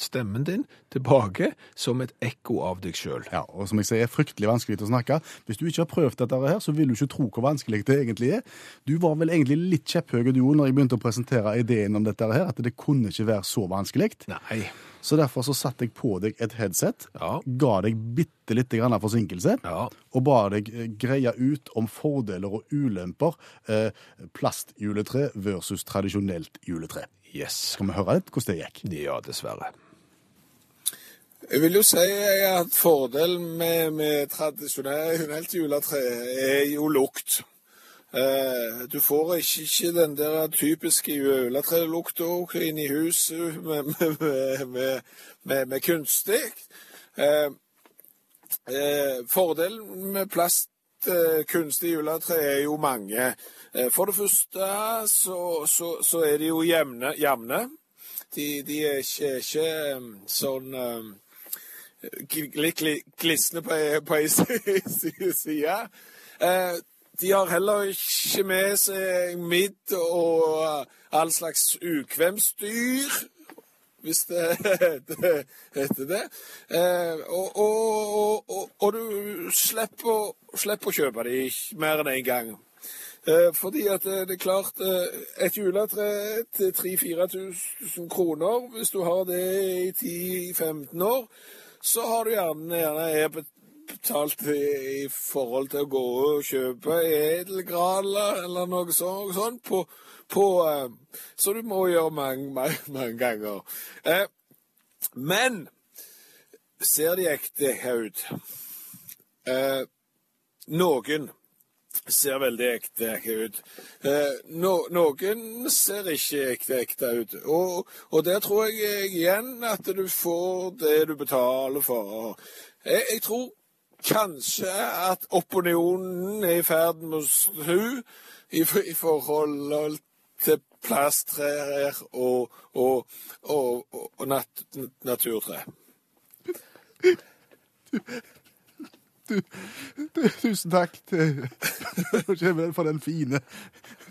stemmen din tilbake som et ekko av deg sjøl. Ja, og som jeg sier, er fryktelig vanskelig å snakke. Hvis du ikke har prøvd dette her, så vil du ikke tro hvor vanskelig det egentlig er. Du var vel egentlig litt kjepphøy du når jeg begynte å presentere ideen om dette her, at det kunne ikke være så vanskelig. Nei. Så derfor så satte jeg på deg et headset, Ja. ga deg bitte lite grann forsinkelse, Ja. og ba deg eh, greie ut om fordeler og ulemper eh, plastjuletre versus tradisjonelt juletre. Yes. Skal vi høre litt hvordan det gikk? Ja, dessverre. Jeg vil jo si at fordelen med, med tradisjonelt juletre er jo lukt. Eh, du får ikke, ikke den der typiske juletrelukta inn i huset (laughs) med, med, med, med, kunstig. Eh, eh, fordelen med plast eh, kunstig juletre er jo mange. Eh, for det første så, så, så er de jo jevne. De, de er ikke, ikke um, sånn litt gli- glisne på ei (laughs) side. Eh, de har heller ikke med seg midd og uh, all slags ukvemsdyr, hvis det (laughs) heter det. Eh, og, og, og, og, du slipper, slipper å kjøpe de mer enn én en gang. Eh, fordi at det, er klart eh, Et juletre til 3000-4000 kroner, hvis du har det i 10-15 år, så har du gjerne, gjerne er betalt i, i forhold til å gå og kjøpe edelgraler eller noe sånt, sånt på, på eh, Så du må gjøre mange, mange, mange ganger. Eh, men ser de ekte ut? Eh, noen ser veldig ekte ut. Eh, no, noen ser ikke ekte ekte ut. Og, og der tror jeg igjen at du får det du betaler for. Jeg, jeg tror kanskje at opinionen er i ferd med å snu i, i forhold til plasttrær og, og, og, og nat, naturtre. Tusen takk til Kjemel for den fine,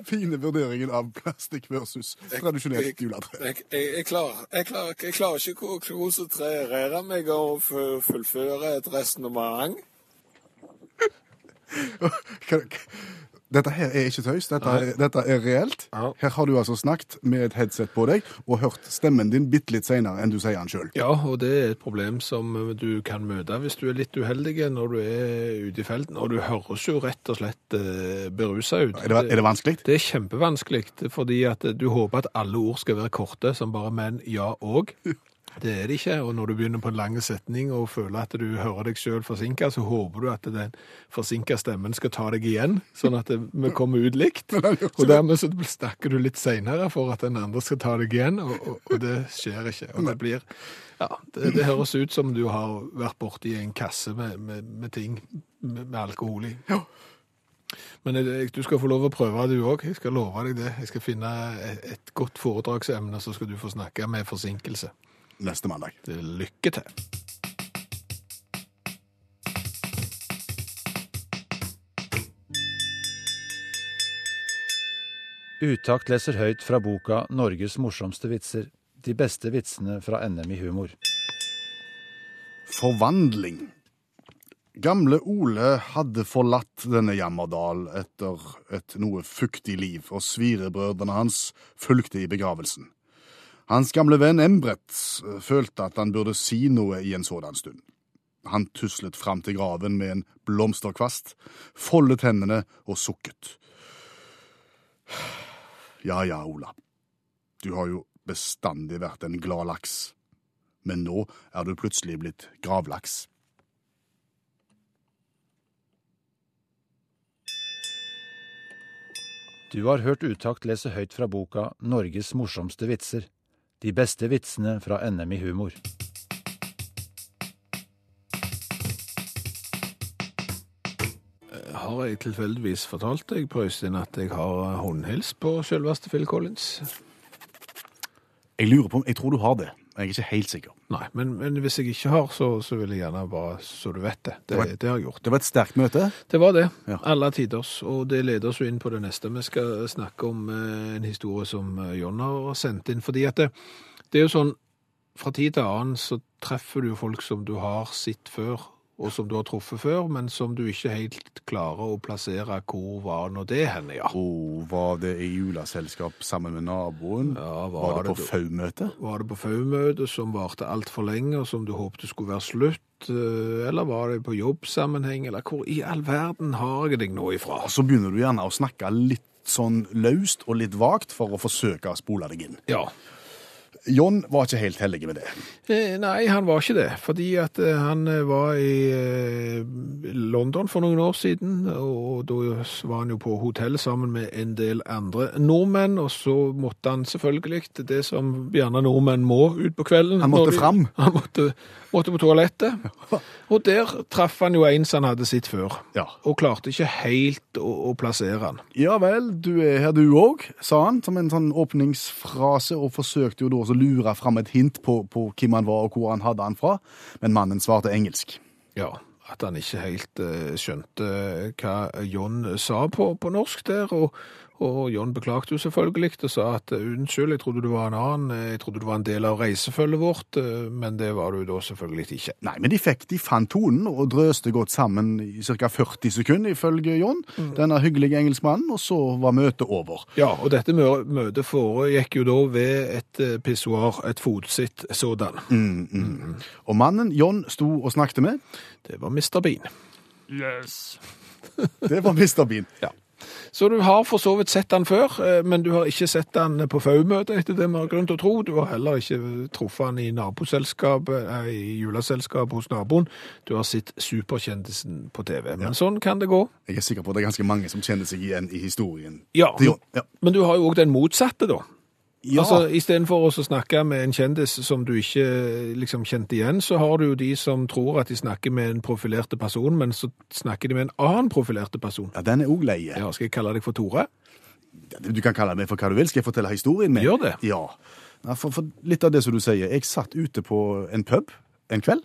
fine vurderingen av plastikk versus tradisjonelt juletre. Jeg, jeg, jeg, klarer, jeg, klarer, jeg klarer ikke å konsentrere meg og fu- fullføre et resonnement. Dette her er ikke tøys, dette er, dette er reelt. Ja. Her har du altså snakket med et headset på deg og hørt stemmen din bitte litt senere enn du sier den sjøl. Ja, og det er et problem som du kan møte hvis du er litt uheldig når du er ute i felten. Og du høres jo rett og slett eh, berusa ut. Er, det- er det vanskelig? Det er kjempevanskelig, fordi at du håper at alle ord skal være korte, som bare men, ja og. Det er det ikke, og når du begynner på en lang setning og føler at du hører deg selv forsinka, så håper du at den forsinka stemmen skal ta deg igjen, sånn at vi kommer ut likt. Og dermed så snakker du litt senere for at den andre skal ta deg igjen, og, og, og det skjer ikke. Og det blir, ja, det, det høres ut som du har vært borti en kasse med, med, med ting med, med alkohol i. Men du skal få lov å prøve du òg. Jeg skal love deg det. Jeg skal finne et godt foredragsemne, så skal du få snakke med forsinkelse. Neste mandag. Lykke til. Utakt leser høyt fra boka 'Norges morsomste vitser'. De beste vitsene fra NM i humor. Forvandling. Gamle Ole hadde forlatt denne Jammerdal etter et noe fuktig liv, og svirebrødrene hans fulgte i begravelsen. Hans gamle venn Embret eh, følte at han burde si noe i en sådan stund. Han tuslet fram til graven med en blomsterkvast, foldet hendene og sukket. Ja ja, Ola. Du har jo bestandig vært en glad laks. Men nå er du plutselig blitt gravlaks. Du har hørt Utakt lese høyt fra boka 'Norges morsomste vitser'. De beste vitsene fra NM i humor. Har jeg tilfeldigvis fortalt deg på Øystein at jeg har håndhils på selveste Phil Collins? Jeg lurer på om Jeg tror du har det. Jeg er ikke helt sikker. Nei, men, men hvis jeg ikke har, så, så vil jeg gjerne bare så du vet det. Det, var- det har jeg gjort. Det var et sterkt møte. Det var det. Ja. Alle tiders. Og det leder oss jo inn på det neste. Vi skal snakke om eh, en historie som eh, John har sendt inn. Fordi at det, det er jo sånn, fra tid til annen så treffer du jo folk som du har sett før og som du har truffet før, men som du ikke helt klarer å plassere hvor var nå det henne, ja. Og var det i juleselskap sammen med naboen? Ja, var, det på? FAU-møte? Var det på FAU-møte som varte altfor lenge, og som du håpte skulle være slutt? eh, Eller var det på jobbsammenheng, eller hvor i all verden har jeg deg nå ifra? Og så begynner du gjerne å snakke litt sånn løst og litt vagt for å forsøke å spole deg inn. Ja. John var ikke helt heldig med det. Eh, Nei, han var ikke det, fordi at eh, han eh, var i London for noen år siden, og da var han jo på hotell sammen med en del andre nordmenn, og så måtte han selvfølgelig, det som gjerne nordmenn må ut på kvelden. Han måtte de- fram. (laughs) Han måtte, måtte på toalettet, og der traff han jo en som han hadde sett før, Ja. og klarte ikke helt å, å plassere han. Ja vel, du er her du òg, sa han som en sånn åpningsfrase, og forsøkte jo da lure fram et hint på, på hvem han var og hvor han hadde han fra, men mannen svarte engelsk. Ja, at han ikke helt eh, skjønte hva John sa på, på norsk der, og, og John beklagte jo selvfølgelig og sa at eh, unnskyld, jeg trodde du var en annen, eh, jeg trodde du var en del av reisefølget vårt, eh, men det var du da selvfølgelig ikke. Nei, men de fikk, de fant tonen og drøste godt sammen i ca. 40 sekunder, ifølge John, denne hyggelige engelskmannen, og så var møtet over. Ja, og dette mø- møtet foregikk jo da ved et pissoar, et fotsitt sådan. Mm, mm. Og mannen John sto og snakket med, Det var Mr. Bean. Yes. (laughs) det var Mr. Bean. Ja. Så du har for så vidt sett han før, eh, men du har ikke sett han på FAU-møtet, etter det vi har grunn til å tro. Du har heller ikke truffet han i naboselskap, eh, i juleselskapet hos naboen. Du har sett superkjendisen på TV. Men sånn kan det gå. Jeg er sikker på at det er ganske mange som kjenner seg igjen i historien. Ja. Ja. men du har jo òg den motsatte, da. Ja. Altså, Istedenfor å snakke med en kjendis som du ikke liksom kjente igjen, så har du jo de som tror at de snakker med en profilerte person, men så snakker de med en annen profilerte person. ja, den er òg leie. Ja, Skal jeg kalle deg for Tore? Du kan kalle meg for hva du vil. Skal jeg fortelle historien min? Gjør det. Ja. For, for litt av det som du sier. Jeg satt ute på en pub en kveld,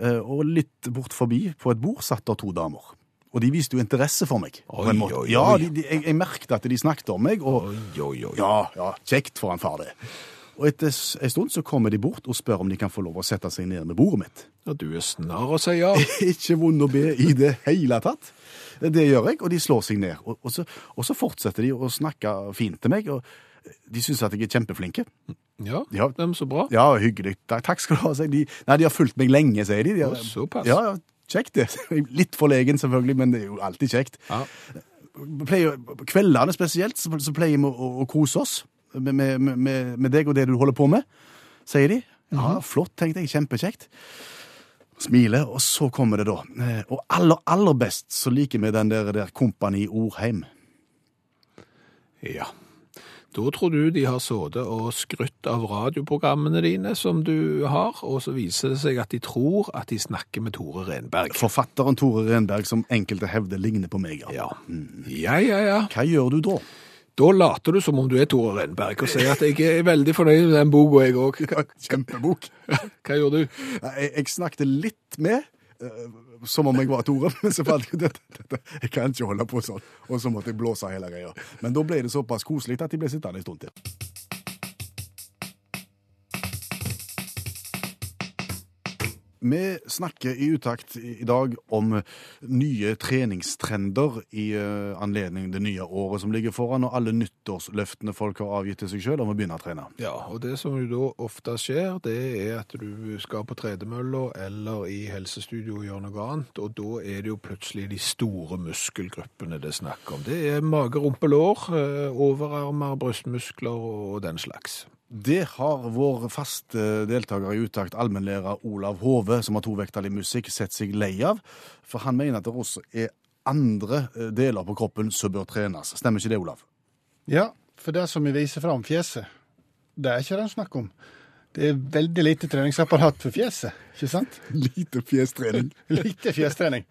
eh, og litt bort forbi på et bord satt der to damer. Og de viste jo interesse for meg. Oi, måte. oi, Ja, de, de, jeg, jeg merket at de snakket om meg, og Oi, oi, oi. ja, ja, kjekt for en far det. Og etter en stund så kommer de bort og spør om de kan få lov å sette seg ned med bordet mitt. Ja, du er snar å si ja. (laughs) Ikke vond å be i det hele tatt. Det gjør jeg, og de slår seg ned. Og, og, så, og så fortsetter de å snakke fint til meg, og de syns at jeg er kjempeflinke. Ja, Ja. dem så bra. Ja, hyggelig. Takk skal du ha, sier de. Nei, de har fulgt meg lenge, sier de. de har, ja, såpass. Ja, kjekt det. (laughs) Litt forlegen selvfølgelig, men det er jo alltid kjekt. Ja. Pleier, kveldene spesielt, så, så pleier vi å, å kose oss med, med, med, med deg og det du holder på med, sier de. Ja, flott, tenkte jeg. Kjempekjekt. Smiler, og så kommer det da. Eh, Og aller, aller best så liker vi den der, der Kompani Orheim. ja. Da tror du de har sittet og skrytt av radioprogrammene dine som du har, og så viser det seg at de tror at de snakker med Tore Renberg. Forfatteren Tore Renberg, som enkelte hevder ligner på meg. Ja. ja, ja, ja. Hva gjør du da? Da later du som om du er Tore Renberg og sier at jeg er veldig fornøyd med den boka, jeg òg. (laughs) Kjempebok. Hva gjør du? Jeg, jeg snakket litt med, eh, som om jeg var Tore, (laughs) men så fant jeg ut at jeg kan ikke holde på sånn. Og så måtte jeg blåse hele greia. Men da ble det såpass koselig at de ble sittende en stund til. Vi snakker i utakt i dag om nye treningstrender i eh, anledning det nye året som ligger foran, og alle nyttårsløftene folk har avgitt til seg sjøl om å begynne å trene. Ja, og det som jo da ofte skjer, det er at du skal på tredemølla eller i helsestudio og gjøre noe annet, og da er det jo plutselig de store muskelgruppene det er snakk om. Det er mage, rumpe, lår, eh, overarmer, brystmuskler og den slags. Det har vår faste deltaker i Utakt, allmennlærer Olav Hove, som har tovektig musikk, sett seg lei av. For han mener at det også er andre eh, deler på kroppen som bør trenes. Stemmer ikke det, Olav? Ja, for det som vi viser fram fjeset, det er ikke det snakk om. Det er veldig lite treningsapparat for fjeset, ikke sant? (laughs) Lite fjestrening. (laughs) Lite fjestrening.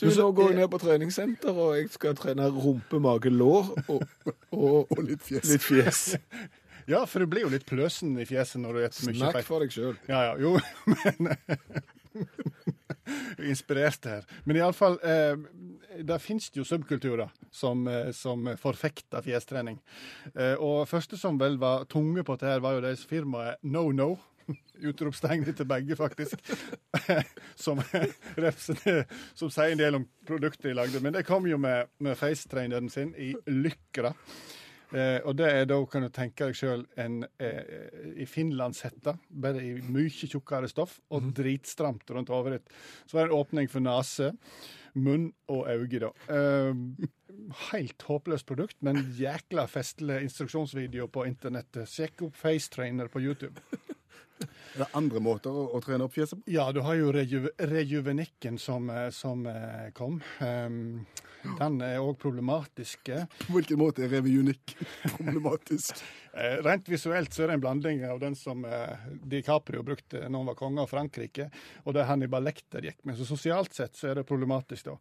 Du, nå går jeg ned på treningssenter, og jeg skal trene rumpe, mage, lår og, og, (laughs) Og litt fjes. litt fjes. Ja, for du blir jo litt pløsen i fjeset når du spiser mye Snakk for deg sjøl. Ja, ja, jo, (laughs) men (laughs) Inspirert her. Men iallfall, eh, det finnes jo subkulturer som, eh, som forfekter fjestrening. Eh, og første som vel var tunge på dette, var jo deres firmaet No No. (laughs) Utropstegn til begge, faktisk. som, som sier en del om produktet de lagde. Men det kom jo med, med facetraineren sin i Lykra. Eh, og det er da, kan du tenke deg sjøl, en eh, i finlandshette, bare i mye tjukkere stoff, og dritstramt rundt hodet. Så var det en åpning for nese, munn og øyne, da. Eh, helt håpløst produkt, men jækla festlig instruksjonsvideo på internettet. Sjekk opp Facetrainer på YouTube. Er det andre måter å, å trene opp fjeset på? Ja, du har jo reju rejuvenikken som, eh, som eh, kom. Um, den er òg problematisk. På hvilken måte er rejuvenikken problematisk? (laughs) Eh, Rent visuelt så er det en blanding av den som eh, DiCaprio brukte når han var konge av Frankrike, og det Hannibal Lekter gikk med. Så sosialt sett så er det problematisk, da.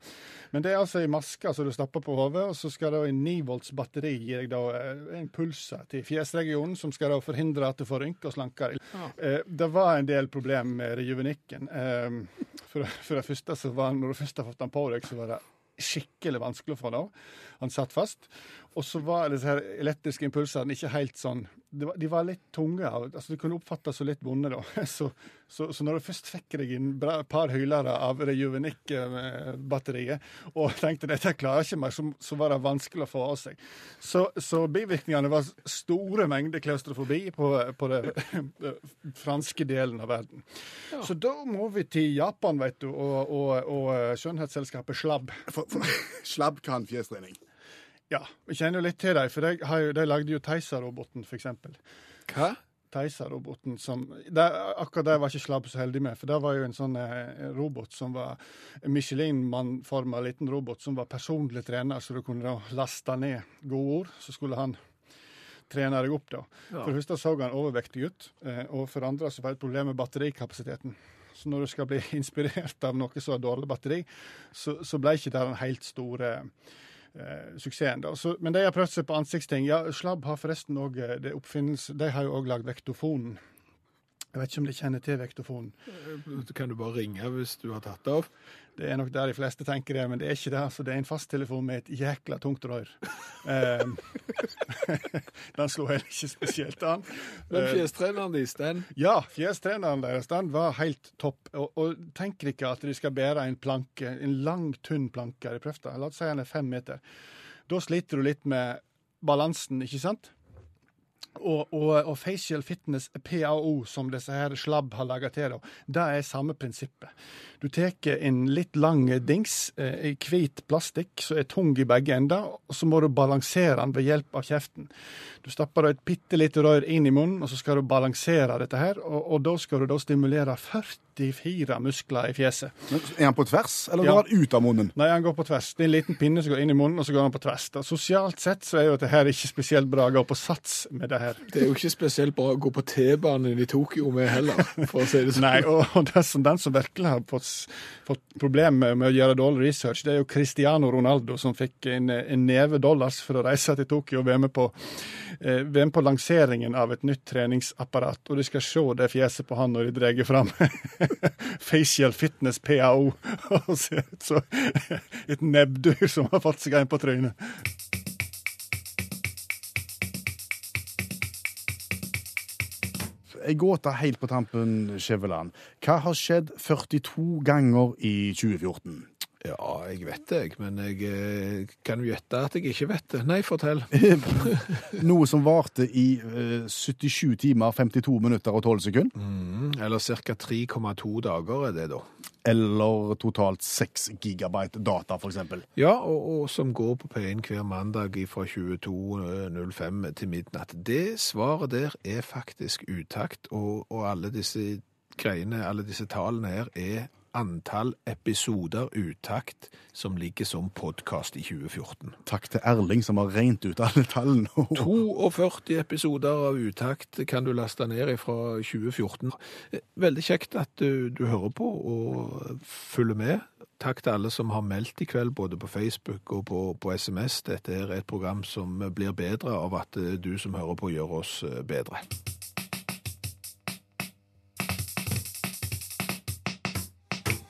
Men det er altså ei maske som du stapper på hodet, og så skal da en 9 volts batteri gi deg da eh, en pulser til fjesregionen som skal da forhindre at du får rynker og slanker. Eh, Det var en del problem med rejuvenikken. Eh, For, for det første så var når du først har fått den på deg, så var det skikkelig vanskelig å få det av. Han satt fast. Og så var disse her elektriske impulsene ikke helt sånn De var, de var litt tunge. altså Du kunne oppfattes som litt vonde, da. (laughs) Så, så, så når du først fikk deg inn bra, par hylere av Rejuvenik-batteriet og tenkte dette klarer jeg ikke mer, så, så var det vanskelig å få av seg. Så, så bivirkningene var store mengder klaustrofobi på, på den (laughs) franske delen av verden. Så da må vi til Japan, vet du, og, og, og skjønnhetsselskapet Slabb. For, for, (laughs) slabb kan fjestrening. Ja, vi kjenner jo litt til dem, for de, har de lagde jo Theisa-roboten, eksempel. Hva? Theisa-roboten som der, Akkurat det var ikke Slabb så heldig med, for det var jo en sånn eh, robot som var Michelin-mann-forma liten robot som var personlig trener, så du kunne da laste ned gode ord, så skulle han trene deg opp, da. For det første så han overvektig ut, eh, og for andre så var det et problem med batterikapasiteten. Så når du skal bli (laughs) inspirert av noe som har dårlig batteri, så, så ble ikke det den helt store eh, suksessen. da. Så, men de har prøvd seg på ansiktsting. Ja, Slabb har forresten òg det oppfinnelse De har jo òg lagd vektofonen. Jeg vet ikke om de kjenner til vektofonen. Kan du bare ringe hvis du har tatt av? Det er nok der de fleste tenker det, men det er ikke det. Så Det er en fasttelefon med et jækla tungt rør. Um, (laughs) den slo heller ikke spesielt an. Men Eh, fjestreneren deres, den Ja, fjestreneren deres den var helt topp. Og, og tenk ikke at de skal bære en planke, en lang, tynn planke. Jeg prøvde, La oss si den er fem meter. Da sliter du litt med balansen, ikke sant? Og, og, og facial fitness, PAO, som disse her slabb har laga til, det er samme prinsippet. Du tar en litt lang dings eh, i hvit plastikk som er tung i begge ender, og så må du balansere den ved hjelp av kjeften. Du stapper et bitte lite rør inn i munnen, og så skal du balansere dette her, og, og da skal du da stimulere 44 muskler i fjeset. Er han på tvers, eller Ja. går han ut av munnen? Nei, han går på tvers. Det er en liten pinne som går inn i munnen, og så går han på tvers. Da. Sosialt sett så er jo dette her ikke spesielt bra å gå på sats med det her. Det er jo ikke spesielt bra å gå på T-banen i Tokyo med heller, for å si det sånn. Nei, og, det som, den som virkelig har fått, fått problemer med, med å gjøre dårlig research, det er jo Cristiano Ronaldo, som fikk en, en neve dollars for å reise til Tokyo og være med på, eh, med på lanseringen av et nytt treningsapparat. Og de skal se det fjeset på han når de drar fram (laughs) facial fitness PAO, og ser ut som et nebbdyr som har fått seg en på trynet. Jeg gåte helt på tampen, Skjæveland. Hva har skjedd 42 ganger i 2014? Ja, jeg vet det, jeg, men jeg eh, kan gjette at jeg ikke vet det. Nei, fortell. (laughs) Noe som varte i eh, 77 timer, 52 minutter og 12 sekunder. Mm, eller ca. 3,2 dager er det, da. Eller totalt 6 gigabyte data, eksempel. Ja, og, og som går på P1 hver mandag fra 22.05 til midnatt. Det svaret der er faktisk utakt, og, og alle disse greiene, alle disse tallene her, er antall episoder utakt som ligger som podkast i 2014. Takk til Erling som har regnet ut alle tallene. (laughs) 42 episoder av utakt kan du laste ned fra 2014. Veldig kjekt at du, du hører på og følger med. Takk til alle som har meldt i kveld, både på Facebook og på, på SMS. Dette er et program som blir bedre av at du som hører på, gjør oss bedre.